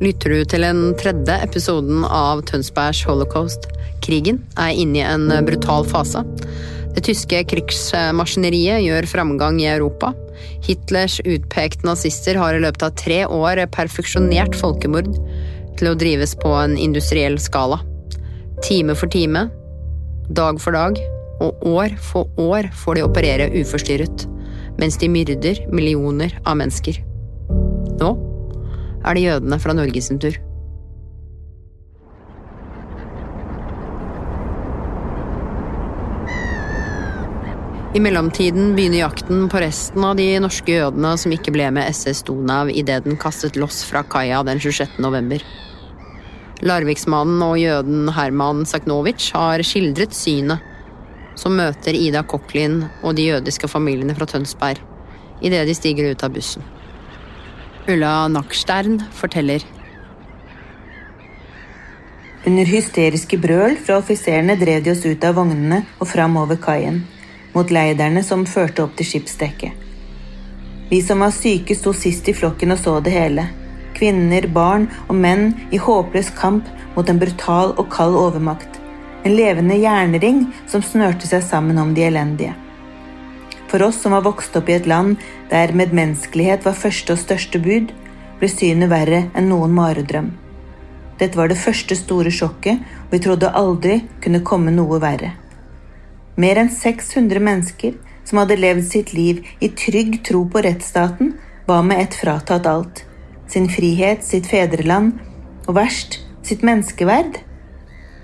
Lytter du til den tredje episoden av Tønsbergs holocaust. Krigen er inne i en brutal fase. Det tyske krigsmaskineriet gjør framgang i Europa. Hitlers utpekte nazister har i løpet av tre år perfeksjonert folkemord til å drives på en industriell skala. Time for time, dag for dag og år for år får de operere uforstyrret, mens de myrder millioner av mennesker. Nå er det jødene fra Norge sin tur. I mellomtiden begynner jakten på resten av de norske jødene som ikke ble med SS Donau idet den kastet loss fra kaia den 26. november. Larviksmannen og jøden Herman Saknovic har skildret synet som møter Ida Koklin og de jødiske familiene fra Tønsberg idet de stiger ut av bussen. Ulla Nakstern forteller. Under hysteriske brøl fra offiserene drev de oss ut av vognene og fram over kaien, mot leiderne som førte opp til skipsdekket. Vi som var syke, sto sist i flokken og så det hele. Kvinner, barn og menn i håpløs kamp mot en brutal og kald overmakt. En levende jernring som snørte seg sammen om de elendige. For oss som var vokst opp i et land der medmenneskelighet var første og største bud, ble synet verre enn noen maredrøm. Dette var det første store sjokket, og vi trodde aldri kunne komme noe verre. Mer enn 600 mennesker som hadde levd sitt liv i trygg tro på rettsstaten, var med ett fratatt alt. Sin frihet, sitt fedreland, og verst, sitt menneskeverd.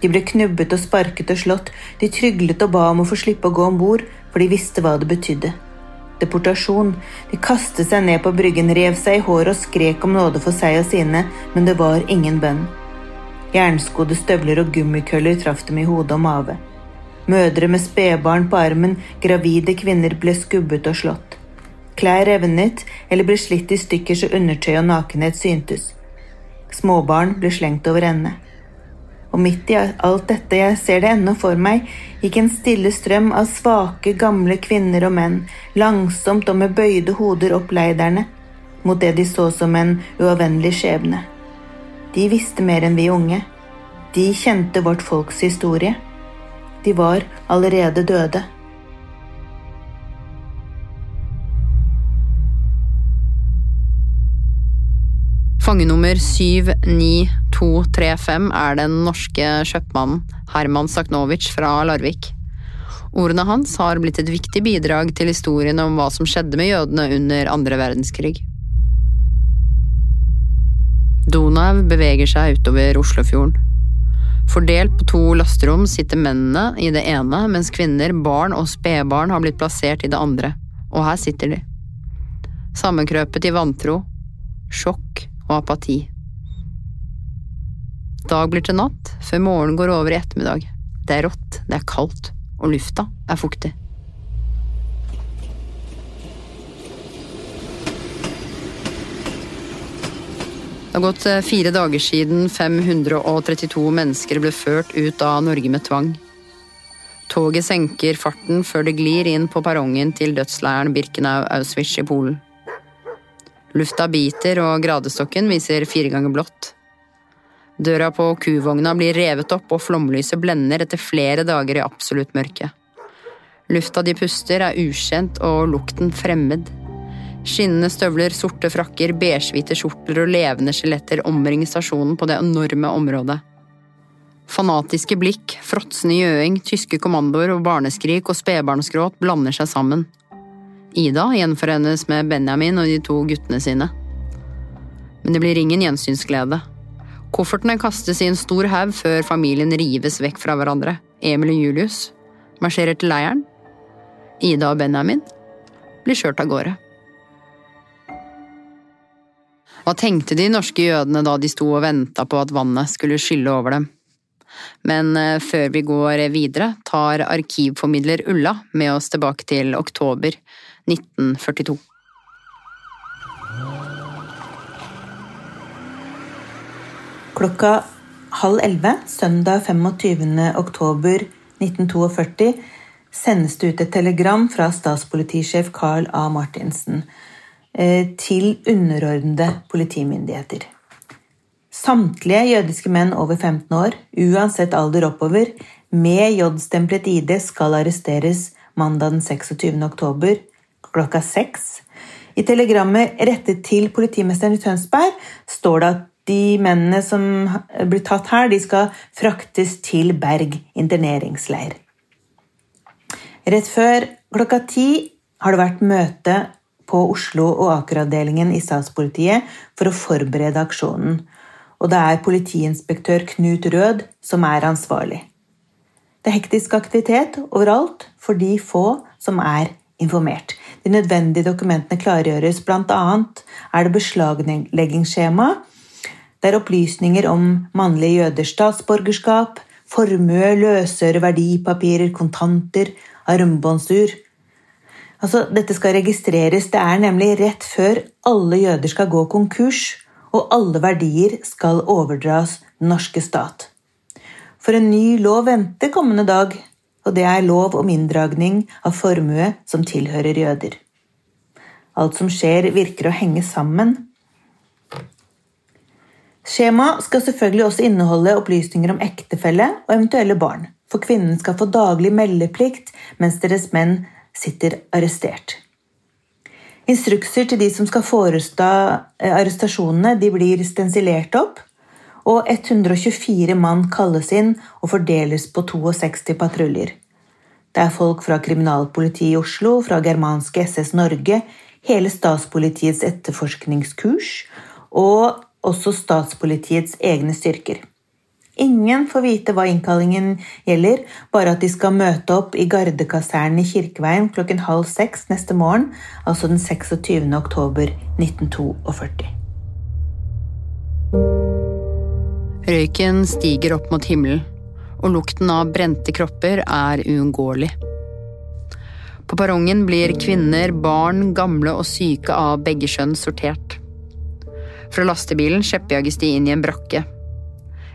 De ble knubbet og sparket og slått, de tryglet og ba om å få slippe å gå om bord, for de visste hva det betydde. Deportasjon. De kastet seg ned på bryggen, rev seg i håret og skrek om nåde for seg og sine, men det var ingen bønn. Jernskodde støvler og gummikøller traff dem i hodet og mave. Mødre med spedbarn på armen, gravide kvinner ble skubbet og slått. Klær revnet eller ble slitt i stykker så undertøy og nakenhet syntes. Småbarn ble slengt over ende. Og midt i alt dette, jeg ser det ennå for meg, gikk en stille strøm av svake, gamle kvinner og menn, langsomt og med bøyde hoder opp leiderne, mot det de så som en uavvendelig skjebne. De visste mer enn vi unge. De kjente vårt folks historie. De var allerede døde. Fangenummer 79235 er den norske kjøpmannen Herman Saknovic fra Larvik. Ordene hans har blitt et viktig bidrag til historien om hva som skjedde med jødene under andre verdenskrig. Donau beveger seg utover Oslofjorden. Fordelt på to lasterom sitter mennene i det ene, mens kvinner, barn og spedbarn har blitt plassert i det andre. Og her sitter de. Sammenkrøpet i vantro, sjokk og apati. Dag blir til natt, før morgenen går over i ettermiddag. Det er rått, det er kaldt, og lufta er fuktig. Det har gått fire dager siden 532 mennesker ble ført ut av Norge med tvang. Toget senker farten før det glir inn på perrongen til dødsleiren Birkenau-Auschwitz i Polen. Lufta biter, og gradestokken viser fire ganger blått. Døra på kuvogna blir revet opp, og flomlyset blender etter flere dager i absolutt mørke. Lufta de puster, er ukjent og lukten fremmed. Skinnende støvler, sorte frakker, beigehvite skjorter og levende skjeletter omringer stasjonen på det enorme området. Fanatiske blikk, fråtsende gjøing, tyske kommandoer og barneskrik og spedbarnsgråt blander seg sammen. Ida gjenforenes med Benjamin og de to guttene sine. Men det blir ingen gjensynsglede. Koffertene kastes i en stor haug før familien rives vekk fra hverandre. Emil og Julius marsjerer til leiren. Ida og Benjamin blir kjørt av gårde. Hva tenkte de norske jødene da de sto og venta på at vannet skulle skylle over dem? Men eh, før vi går videre, tar arkivformidler Ulla med oss tilbake til oktober 1942. Klokka halv elleve søndag 25. oktober 1942 sendes det ut et telegram fra statspolitisjef Carl A. Martinsen Eh, til underordnede politimyndigheter. Samtlige jødiske menn over 15 år, uansett alder oppover, med J-stemplet ID skal arresteres mandag den 26. oktober klokka seks. I telegrammet rettet til politimesteren i Tønsberg står det at de mennene som blir tatt her, de skal fraktes til Berg interneringsleir. Rett før klokka ti har det vært møte på Oslo- og Aker-avdelingen i statspolitiet for å forberede aksjonen, og det er politiinspektør Knut Rød som er ansvarlig. Det er hektisk aktivitet overalt for de få som er informert. De nødvendige dokumentene klargjøres, bl.a. er det beslagleggingsskjema, der opplysninger om mannlige jøders statsborgerskap, formue, løsøre verdipapirer, kontanter, armbåndsur Altså, dette skal registreres. Det er nemlig rett før alle jøder skal gå konkurs, og alle verdier skal overdras den norske stat. For en ny lov venter kommende dag, og det er lov om inndragning av formue som tilhører jøder. Alt som skjer, virker å henge sammen. Skjemaet skal selvfølgelig også inneholde opplysninger om ektefelle og eventuelle barn, for kvinnen skal få daglig meldeplikt mens deres menn sitter arrestert. Instrukser til de som skal forestå eh, arrestasjonene, de blir stensilert opp, og 124 mann kalles inn og fordeles på 62 patruljer. Det er folk fra kriminalpolitiet i Oslo, fra germanske SS Norge, hele statspolitiets etterforskningskurs og også statspolitiets egne styrker. Ingen får vite hva innkallingen gjelder, bare at de skal møte opp i gardekasernen i Kirkeveien klokken halv seks neste morgen, altså den 26. oktober 1942. Røyken stiger opp mot himmelen, og lukten av brente kropper er uunngåelig. På perrongen blir kvinner, barn, gamle og syke av begge kjønn sortert. Fra lastebilen skjeppjages de inn i en brakke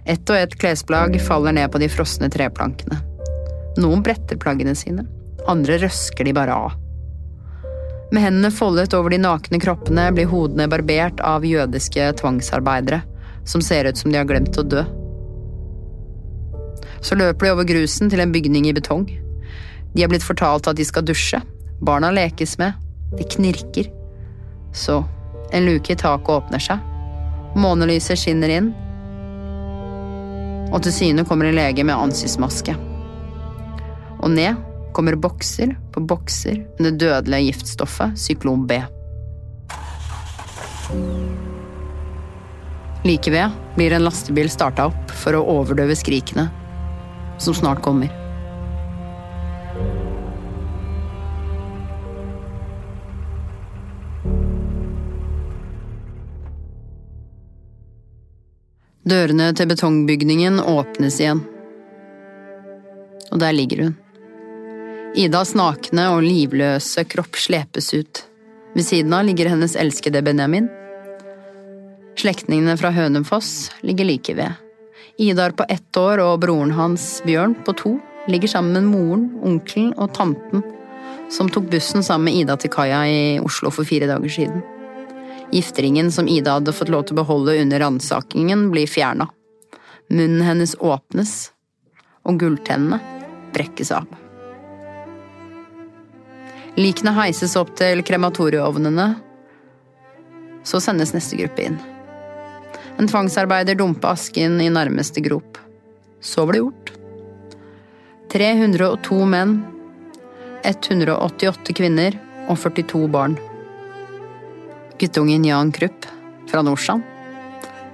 ett og ett klesplagg faller ned på de frosne treplankene. Noen bretter plaggene sine, andre røsker de bare av. Med hendene foldet over de nakne kroppene blir hodene barbert av jødiske tvangsarbeidere, som ser ut som de har glemt å dø. Så løper de over grusen til en bygning i betong. De har blitt fortalt at de skal dusje. Barna lekes med. De knirker. Så en luke i taket åpner seg. Månelyset skinner inn, og til syne kommer en lege med ansiktsmaske. Og ned kommer bokser på bokser med det dødelige giftstoffet syklon B. Like ved blir en lastebil starta opp for å overdøve skrikene som snart kommer. Dørene til betongbygningen åpnes igjen. Og der ligger hun. Idas nakne og livløse kropp slepes ut. Ved siden av ligger hennes elskede Benjamin. Slektningene fra Hønefoss ligger like ved. Idar på ett år og broren hans Bjørn på to ligger sammen med moren, onkelen og tanten, som tok bussen sammen med Ida til kaia i Oslo for fire dager siden. Gifteringen som Ida hadde fått lov til å beholde under ransakingen, blir fjerna. Munnen hennes åpnes, og gulltennene brekkes av. Likene heises opp til krematorieovnene. Så sendes neste gruppe inn. En tvangsarbeider dumper asken i nærmeste grop. Så var det gjort. 302 menn, 188 kvinner og 42 barn. Guttungen Jan Krupp fra Nordstrand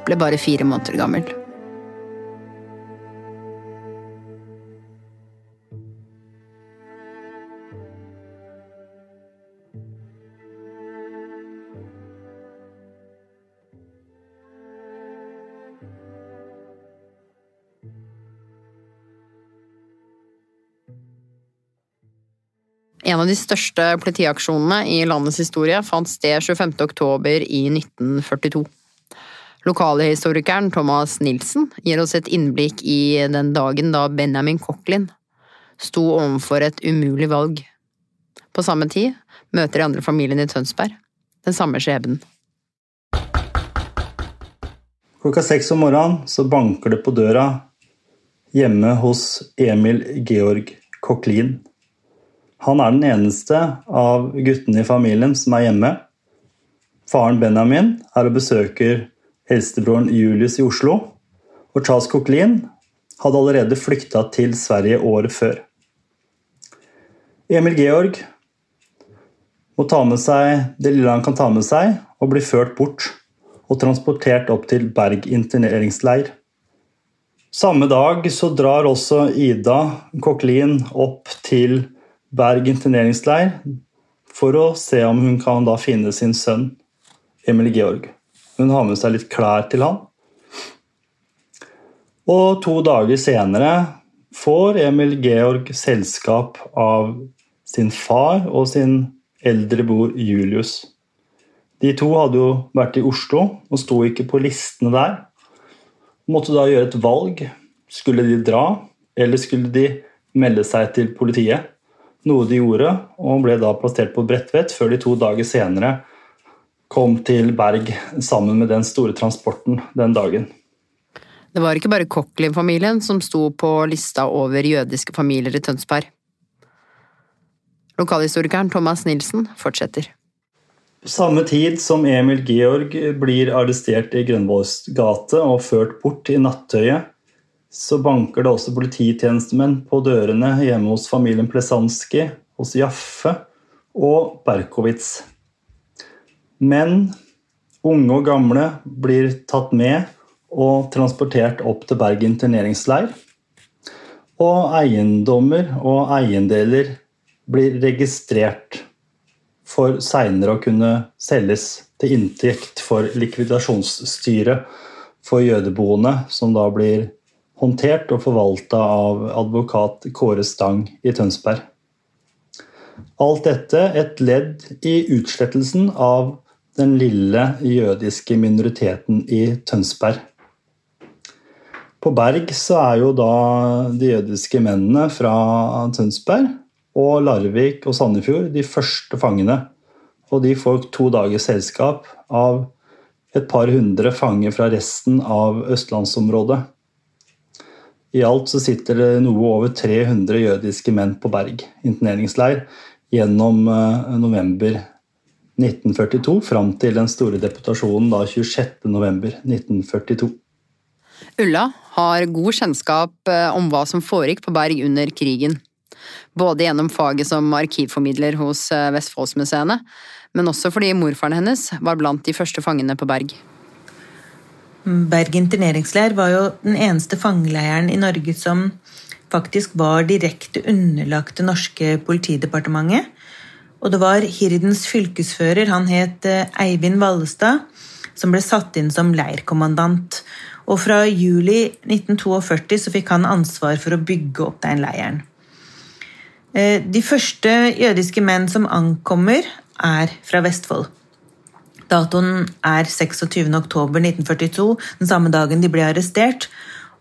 ble bare fire måneder gammel. En av de største politiaksjonene i landets historie fant sted 25. oktober i 1942. Lokalhistorikeren Thomas Nilsen gir oss et innblikk i den dagen da Benjamin Cochlin sto overfor et umulig valg. På samme tid møter de andre familien i Tønsberg den samme skjebnen. Klokka seks om morgenen så banker det på døra hjemme hos Emil Georg Cochlin. Han er den eneste av guttene i familien som er hjemme. Faren Benjamin er og besøker eldstebroren Julius i Oslo. Og Charles Coquelin hadde allerede flykta til Sverige året før. Emil Georg må ta med seg det lille han kan ta med seg, og bli ført bort og transportert opp til Berg interneringsleir. Samme dag så drar også Ida Coquelin opp til Berg interneringsleir for å se om hun kan da finne sin sønn Emil Georg. Hun har med seg litt klær til han. Og to dager senere får Emil Georg selskap av sin far og sin eldre bror Julius. De to hadde jo vært i Oslo og sto ikke på listene der. Måtte da gjøre et valg. Skulle de dra, eller skulle de melde seg til politiet? Noe de gjorde, og ble da plassert på Bredtvet før de to dager senere kom til Berg sammen med den store transporten den dagen. Det var ikke bare Cochlin-familien som sto på lista over jødiske familier i Tønsberg. Lokalhistorikeren Thomas Nilsen fortsetter. På samme tid som Emil Georg blir arrestert i Grønvolls gate og ført bort i nattøyet, så banker det også polititjenestemenn på dørene hjemme hos familien Plesanski, hos Jaffe og Berkowitz. Men unge og gamle blir tatt med og transportert opp til Bergen interneringsleir. Og eiendommer og eiendeler blir registrert for seinere å kunne selges til inntekt for likvidasjonsstyret for jødeboende, som da blir håndtert og forvalta av advokat Kåre Stang i Tønsberg. Alt dette et ledd i utslettelsen av den lille jødiske minoriteten i Tønsberg. På Berg så er jo da de jødiske mennene fra Tønsberg og Larvik og Sandefjord de første fangene. Og de får to dagers selskap av et par hundre fanger fra resten av østlandsområdet. I alt så sitter det noe over 300 jødiske menn på Berg interneringsleir gjennom eh, november 1942 fram til den store deputasjonen da 26.11.1942. Ulla har god kjennskap eh, om hva som foregikk på Berg under krigen. Både gjennom faget som arkivformidler hos eh, Vestfoldsmuseene, men også fordi morfaren hennes var blant de første fangene på Berg. Berg interneringsleir var jo den eneste fangeleiren i Norge som faktisk var direkte underlagt det norske politidepartementet. Og det var Hirdens fylkesfører, han het eh, Eivind Vallestad, som ble satt inn som leirkommandant. Og fra juli 1942 så fikk han ansvar for å bygge opp den leiren. Eh, de første jødiske menn som ankommer, er fra Vestfold. Datoen er 26.10.1942, den samme dagen de ble arrestert.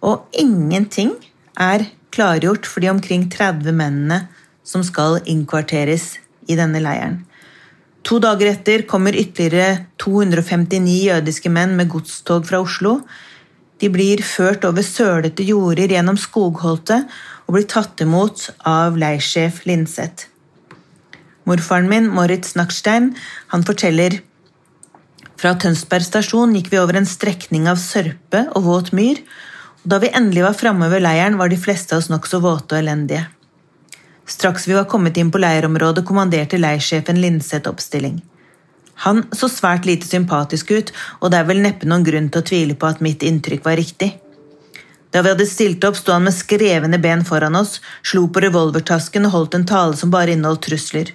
Og ingenting er klargjort for de omkring 30 mennene som skal innkvarteres i denne leiren. To dager etter kommer ytterligere 259 jødiske menn med godstog fra Oslo. De blir ført over sølete jorder gjennom skogholtet og blir tatt imot av leirsjef Linseth. Morfaren min, Moritz Nackstein, han forteller fra Tønsberg stasjon gikk vi over en strekning av sørpe og våt myr, og da vi endelig var framme ved leiren, var de fleste av oss nokså våte og elendige. Straks vi var kommet inn på leirområdet, kommanderte leirsjefen Linseth oppstilling. Han så svært lite sympatisk ut, og det er vel neppe noen grunn til å tvile på at mitt inntrykk var riktig. Da vi hadde stilt opp, sto han med skrevne ben foran oss, slo på revolvertasken og holdt en tale som bare inneholdt trusler.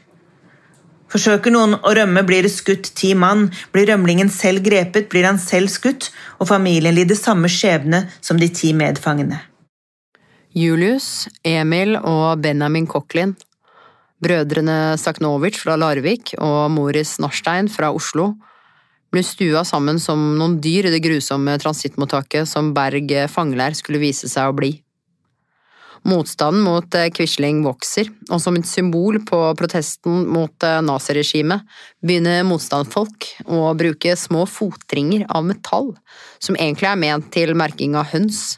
Forsøker noen å rømme, blir det skutt ti mann. Blir rømlingen selv grepet, blir han selv skutt, og familien lider samme skjebne som de ti medfangene. Julius, Emil og Benjamin Koklin Brødrene Saknovic fra Larvik og Moris Narstein fra Oslo ble stua sammen som noen dyr i det grusomme transittmottaket som Berg fangeleir skulle vise seg å bli. Motstanden mot eh, Quisling vokser, og som et symbol på protesten mot eh, naziregimet begynner motstandsfolk å bruke små fotringer av metall, som egentlig er ment til merking av høns.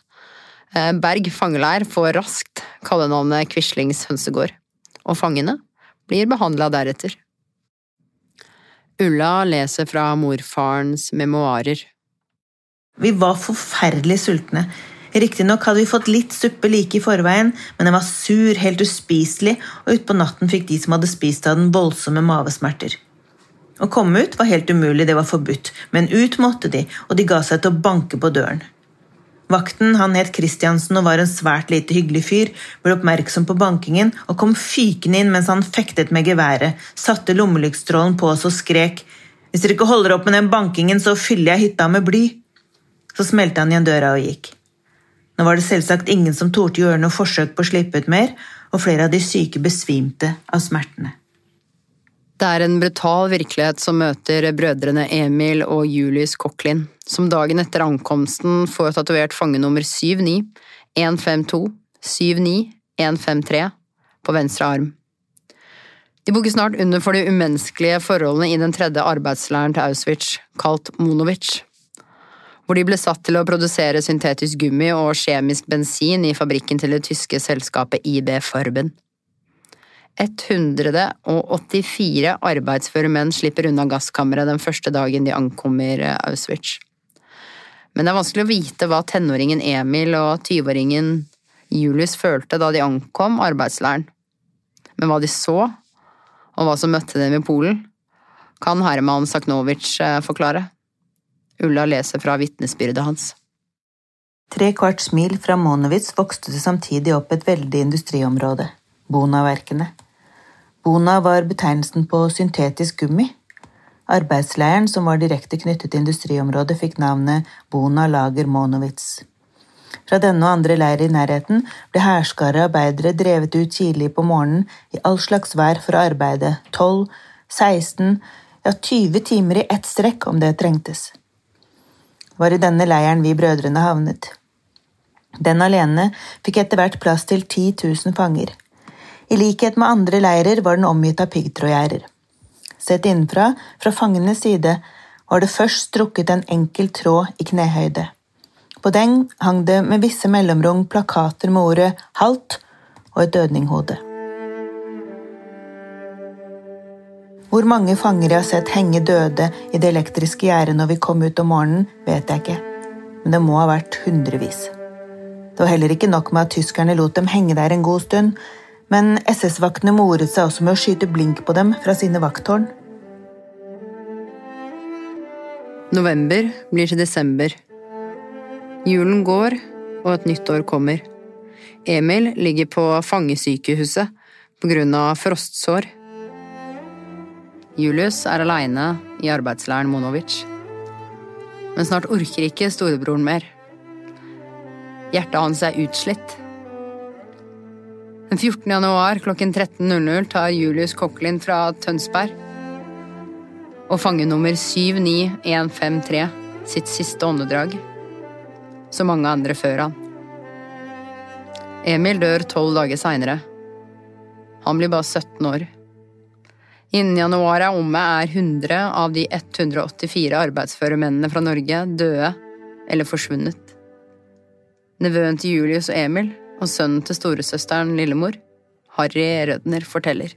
Eh, Berg fangeleir får raskt kallenavnet Quislings hønsegård og fangene blir behandla deretter. Ulla leser fra morfarens memoarer. Vi var forferdelig sultne. Riktignok hadde vi fått litt suppe like i forveien, men den var sur, helt uspiselig, og utpå natten fikk de som hadde spist av den, voldsomme mavesmerter. Å komme ut var helt umulig, det var forbudt, men ut måtte de, og de ga seg til å banke på døren. Vakten, han het Christiansen og var en svært lite hyggelig fyr, ble oppmerksom på bankingen og kom fykende inn mens han fektet med geværet, satte lommelyktstrålen på oss og skrek Hvis dere ikke holder opp med den bankingen, så fyller jeg hytta med bly. Så smelte han igjen døra og gikk. Nå var det selvsagt ingen som torde gjøre noe forsøk på å slippe ut mer, og flere av de syke besvimte av smertene. Det er en brutal virkelighet som møter brødrene Emil og Julius Koklin, som dagen etter ankomsten får tatovert fangenummer 79 152 79 153 på venstre arm. De bukker snart under for de umenneskelige forholdene i den tredje arbeidsleiren til Auschwitz, kalt Monovic, hvor de ble satt til å produsere syntetisk gummi og kjemisk bensin i fabrikken til det tyske selskapet IB Farben. 184 arbeidsføre menn slipper unna gasskammeret den første dagen de ankommer eh, Auschwitz. Men det er vanskelig å vite hva tenåringen Emil og 20-åringen Julius følte da de ankom arbeidsleiren. Men hva de så, og hva som møtte dem i Polen, kan Herman Saknovic eh, forklare. Ulla leser fra vitnesbyrdet hans. Tre kvarts mil fra Monowitz vokste det samtidig opp et veldig industriområde, Bonaverkene. Bona var betegnelsen på syntetisk gummi. Arbeidsleiren, som var direkte knyttet til industriområdet, fikk navnet Bona Lager Monowitz. Fra denne og andre leirer i nærheten ble hærskare arbeidere drevet ut tidlig på morgenen i all slags vær for å arbeide, 12, 16, ja 20 timer i ett strekk om det trengtes. Var i denne leiren vi brødrene havnet. Den alene fikk etter hvert plass til 10 000 fanger. I likhet med andre leirer var den omgitt av piggtrådgjerder. Sett innenfra, fra fangenes side, var det først strukket en enkel tråd i knehøyde. På den hang det med visse mellomrom plakater med ordet 'halt' og et dødninghode. Hvor mange fanger jeg har sett henge døde i det elektriske gjerdet når vi kom ut om morgenen, vet jeg ikke, men det må ha vært hundrevis. Det var heller ikke nok med at tyskerne lot dem henge der en god stund, men SS-vaktene moret seg også med å skyte blink på dem fra sine vakttårn. November blir til desember. Julen går, og et nytt år kommer. Emil ligger på fangesykehuset på grunn av frostsår. Julius er aleine i arbeidsleiren Monovic. Men snart orker ikke storebroren mer. Hjertet hans er utslitt. Den 14. januar klokken 13.00 tar Julius Koklin fra Tønsberg og fangenummer 79153 sitt siste åndedrag, som mange andre før han. Emil dør tolv dager seinere. Han blir bare 17 år. Innen januar er omme, er 100 av de 184 arbeidsføre mennene fra Norge døde eller forsvunnet. Nevøen til Julius og Emil og sønnen til storesøsteren Lillemor, Harry Rødner, forteller.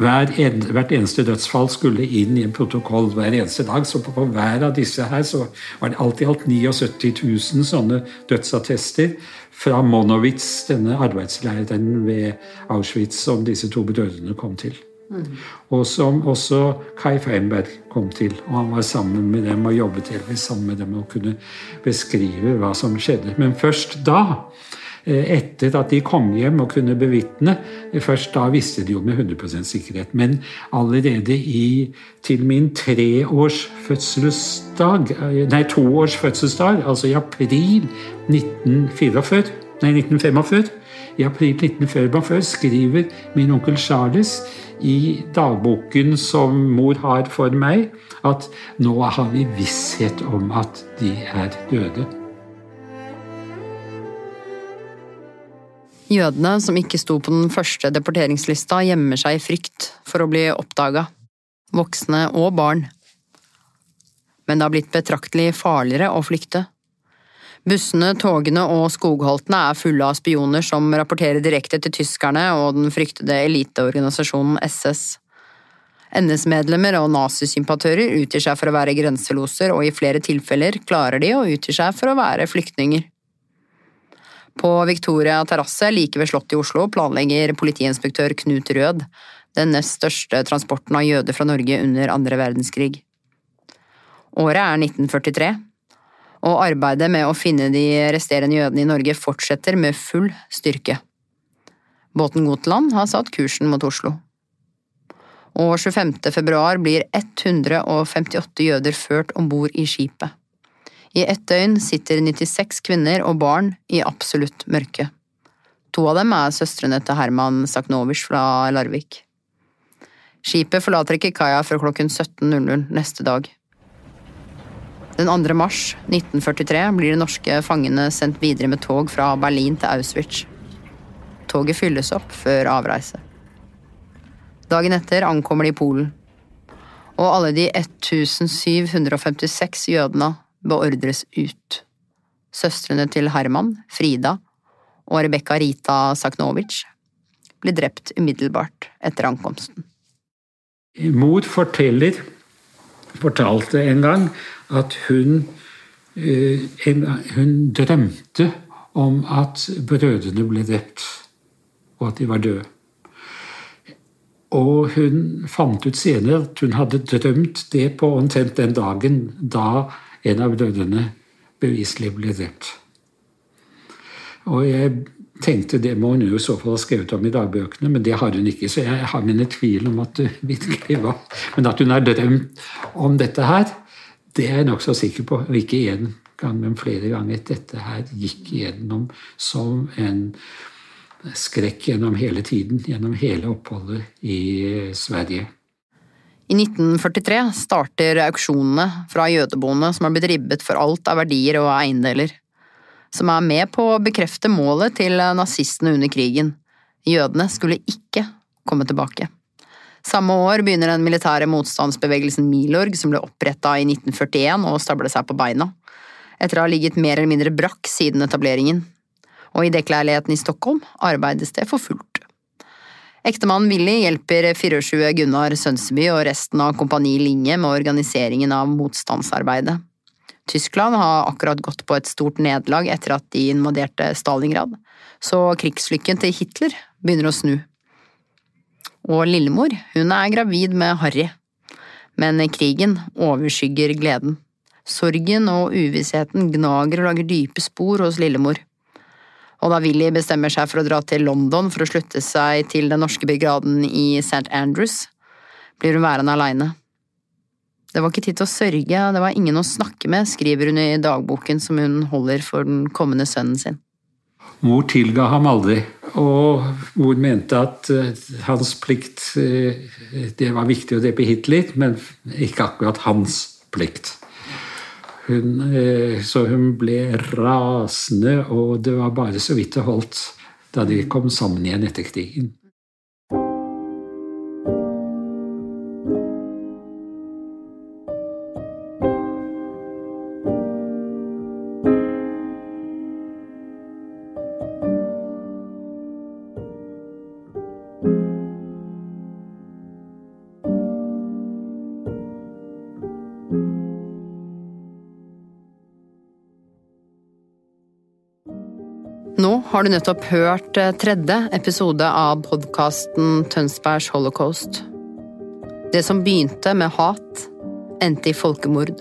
Hver en, hvert eneste dødsfall skulle inn i en protokoll hver eneste dag. Så på, på hver av disse her så var det alltid alt 79 000 sånne dødsattester fra Monowitz, denne arbeidsleiren ved Auschwitz som disse to brødrene kom til. Og som også Kai Feinberg kom til. Og han var sammen med dem og jobbet delvis sammen med dem og kunne beskrive hva som skjedde. Men først da etter at de kom hjem og kunne bevitne. Først da visste de jo med 100% sikkerhet. Men allerede i, til min treårs fødselsdag, eh, nei, toårs fødselsdag, altså i april 1944, nei, 1945 i april 1945 skriver min onkel Charles i dagboken som mor har for meg, at nå har vi visshet om at de er døde. Jødene som ikke sto på den første deporteringslista, gjemmer seg i frykt for å bli oppdaga. Voksne og barn. Men det har blitt betraktelig farligere å flykte. Bussene, togene og skogholtene er fulle av spioner som rapporterer direkte til tyskerne og den fryktede eliteorganisasjonen SS. NS-medlemmer og nazisympatører utgir seg for å være grenseloser, og i flere tilfeller klarer de å utgi seg for å være flyktninger. På Victoria terrasse like ved Slottet i Oslo planlegger politiinspektør Knut Rød den nest største transporten av jøder fra Norge under andre verdenskrig. Året er 1943, og arbeidet med å finne de resterende jødene i Norge fortsetter med full styrke. Båten Gotland har satt kursen mot Oslo. Og 25. februar blir 158 jøder ført om bord i skipet. I ett døgn sitter 96 kvinner og barn i absolutt mørke. To av dem er søstrene til Herman Saknovic fra Larvik. Skipet forlater ikke kaia før klokken 17.00 neste dag. Den 2. mars 1943 blir de norske fangene sendt videre med tog fra Berlin til Auschwitz. Toget fylles opp før avreise. Dagen etter ankommer de Polen. Og alle de 1756 jødene beordres ut. Søstrene til Herman, Frida og Rebekka Rita Saknovic blir drept umiddelbart etter ankomsten. Mor forteller, fortalte en gang at hun, eh, hun drømte om at brødrene ble drept, og at de var døde. Og hun fant ut senere at hun hadde drømt det på omtrent den dagen da en av brødrene beviselig ble drept. Og jeg tenkte det må hun jo i så fall ha skrevet om i dagbøkene, men det har hun ikke. Så jeg har mine tvil om at det virkelig var Men at hun har drømt om dette her, det er jeg nokså sikker på. Og ikke én gang, men flere ganger. Dette her gikk gjennom som en skrekk gjennom hele tiden. Gjennom hele oppholdet i Sverige. I 1943 starter auksjonene fra jødeboende som har blitt ribbet for alt av verdier og eiendeler, som er med på å bekrefte målet til nazistene under krigen. Jødene skulle ikke komme tilbake. Samme år begynner den militære motstandsbevegelsen Milorg, som ble oppretta i 1941 og stabla seg på beina, etter å ha ligget mer eller mindre brakk siden etableringen. Og i dekkleiligheten i Stockholm arbeides det for fullt. Ektemannen Willy hjelper 24 Gunnar Sønseby og resten av Kompani Linge med organiseringen av motstandsarbeidet. Tyskland har akkurat gått på et stort nederlag etter at de invaderte Stalingrad, så krigslykken til Hitler begynner å snu. Og lillemor, hun er gravid med Harry. Men krigen overskygger gleden. Sorgen og uvissheten gnager og lager dype spor hos lillemor og da Willy bestemmer seg for å dra til London for å slutte seg til den norske brigaden i St. Andrews, blir hun værende aleine. Det var ikke tid til å sørge, det var ingen å snakke med, skriver hun i dagboken som hun holder for den kommende sønnen sin. Mor tilga ham aldri, og mor mente at eh, hans plikt eh, Det var viktig å drepe Hitler, men ikke akkurat hans plikt. Hun, eh, så hun ble rasende, og det var bare så vidt det holdt da de kom sammen igjen etter krigen. Har du nettopp hørt eh, tredje episode av podkasten Tønsbergs holocaust. Det som begynte med hat, endte i folkemord.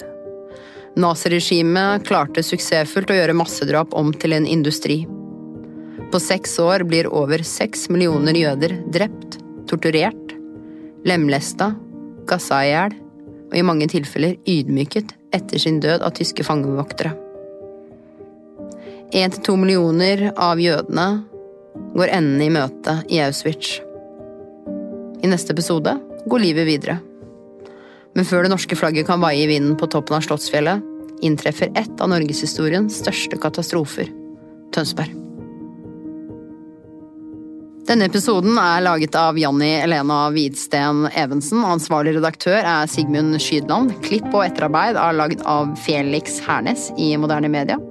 Naziregimet klarte suksessfullt å gjøre massedrap om til en industri. På seks år blir over seks millioner jøder drept, torturert, lemlesta, gassa i hjel og i mange tilfeller ydmyket etter sin død av tyske fangevoktere. Én til to millioner av jødene går enden i møte i Auschwitz. I neste episode går livet videre. Men før det norske flagget kan vaie i vinden på toppen av Slottsfjellet, inntreffer ett av norgeshistoriens største katastrofer Tønsberg. Denne episoden er laget av Janni Elena Hvidsten Evensen. Ansvarlig redaktør er Sigmund Skydland. Klipp og etterarbeid er laget av Felix Hernes i Moderne Media.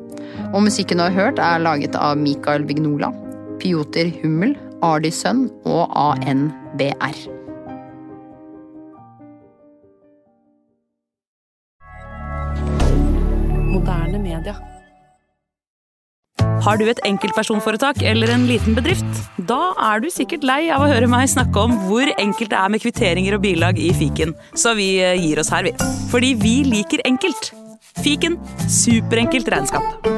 Og musikken du har hørt, er laget av Mikael Vignola, Pioter Hummel, Ardi Sønn og ANBR. Moderne media. Har du et enkeltpersonforetak eller en liten bedrift? Da er du sikkert lei av å høre meg snakke om hvor enkelt det er med kvitteringer og bilag i fiken, så vi eh, gir oss her, vi. Fordi vi liker enkelt. Fiken superenkelt regnskap.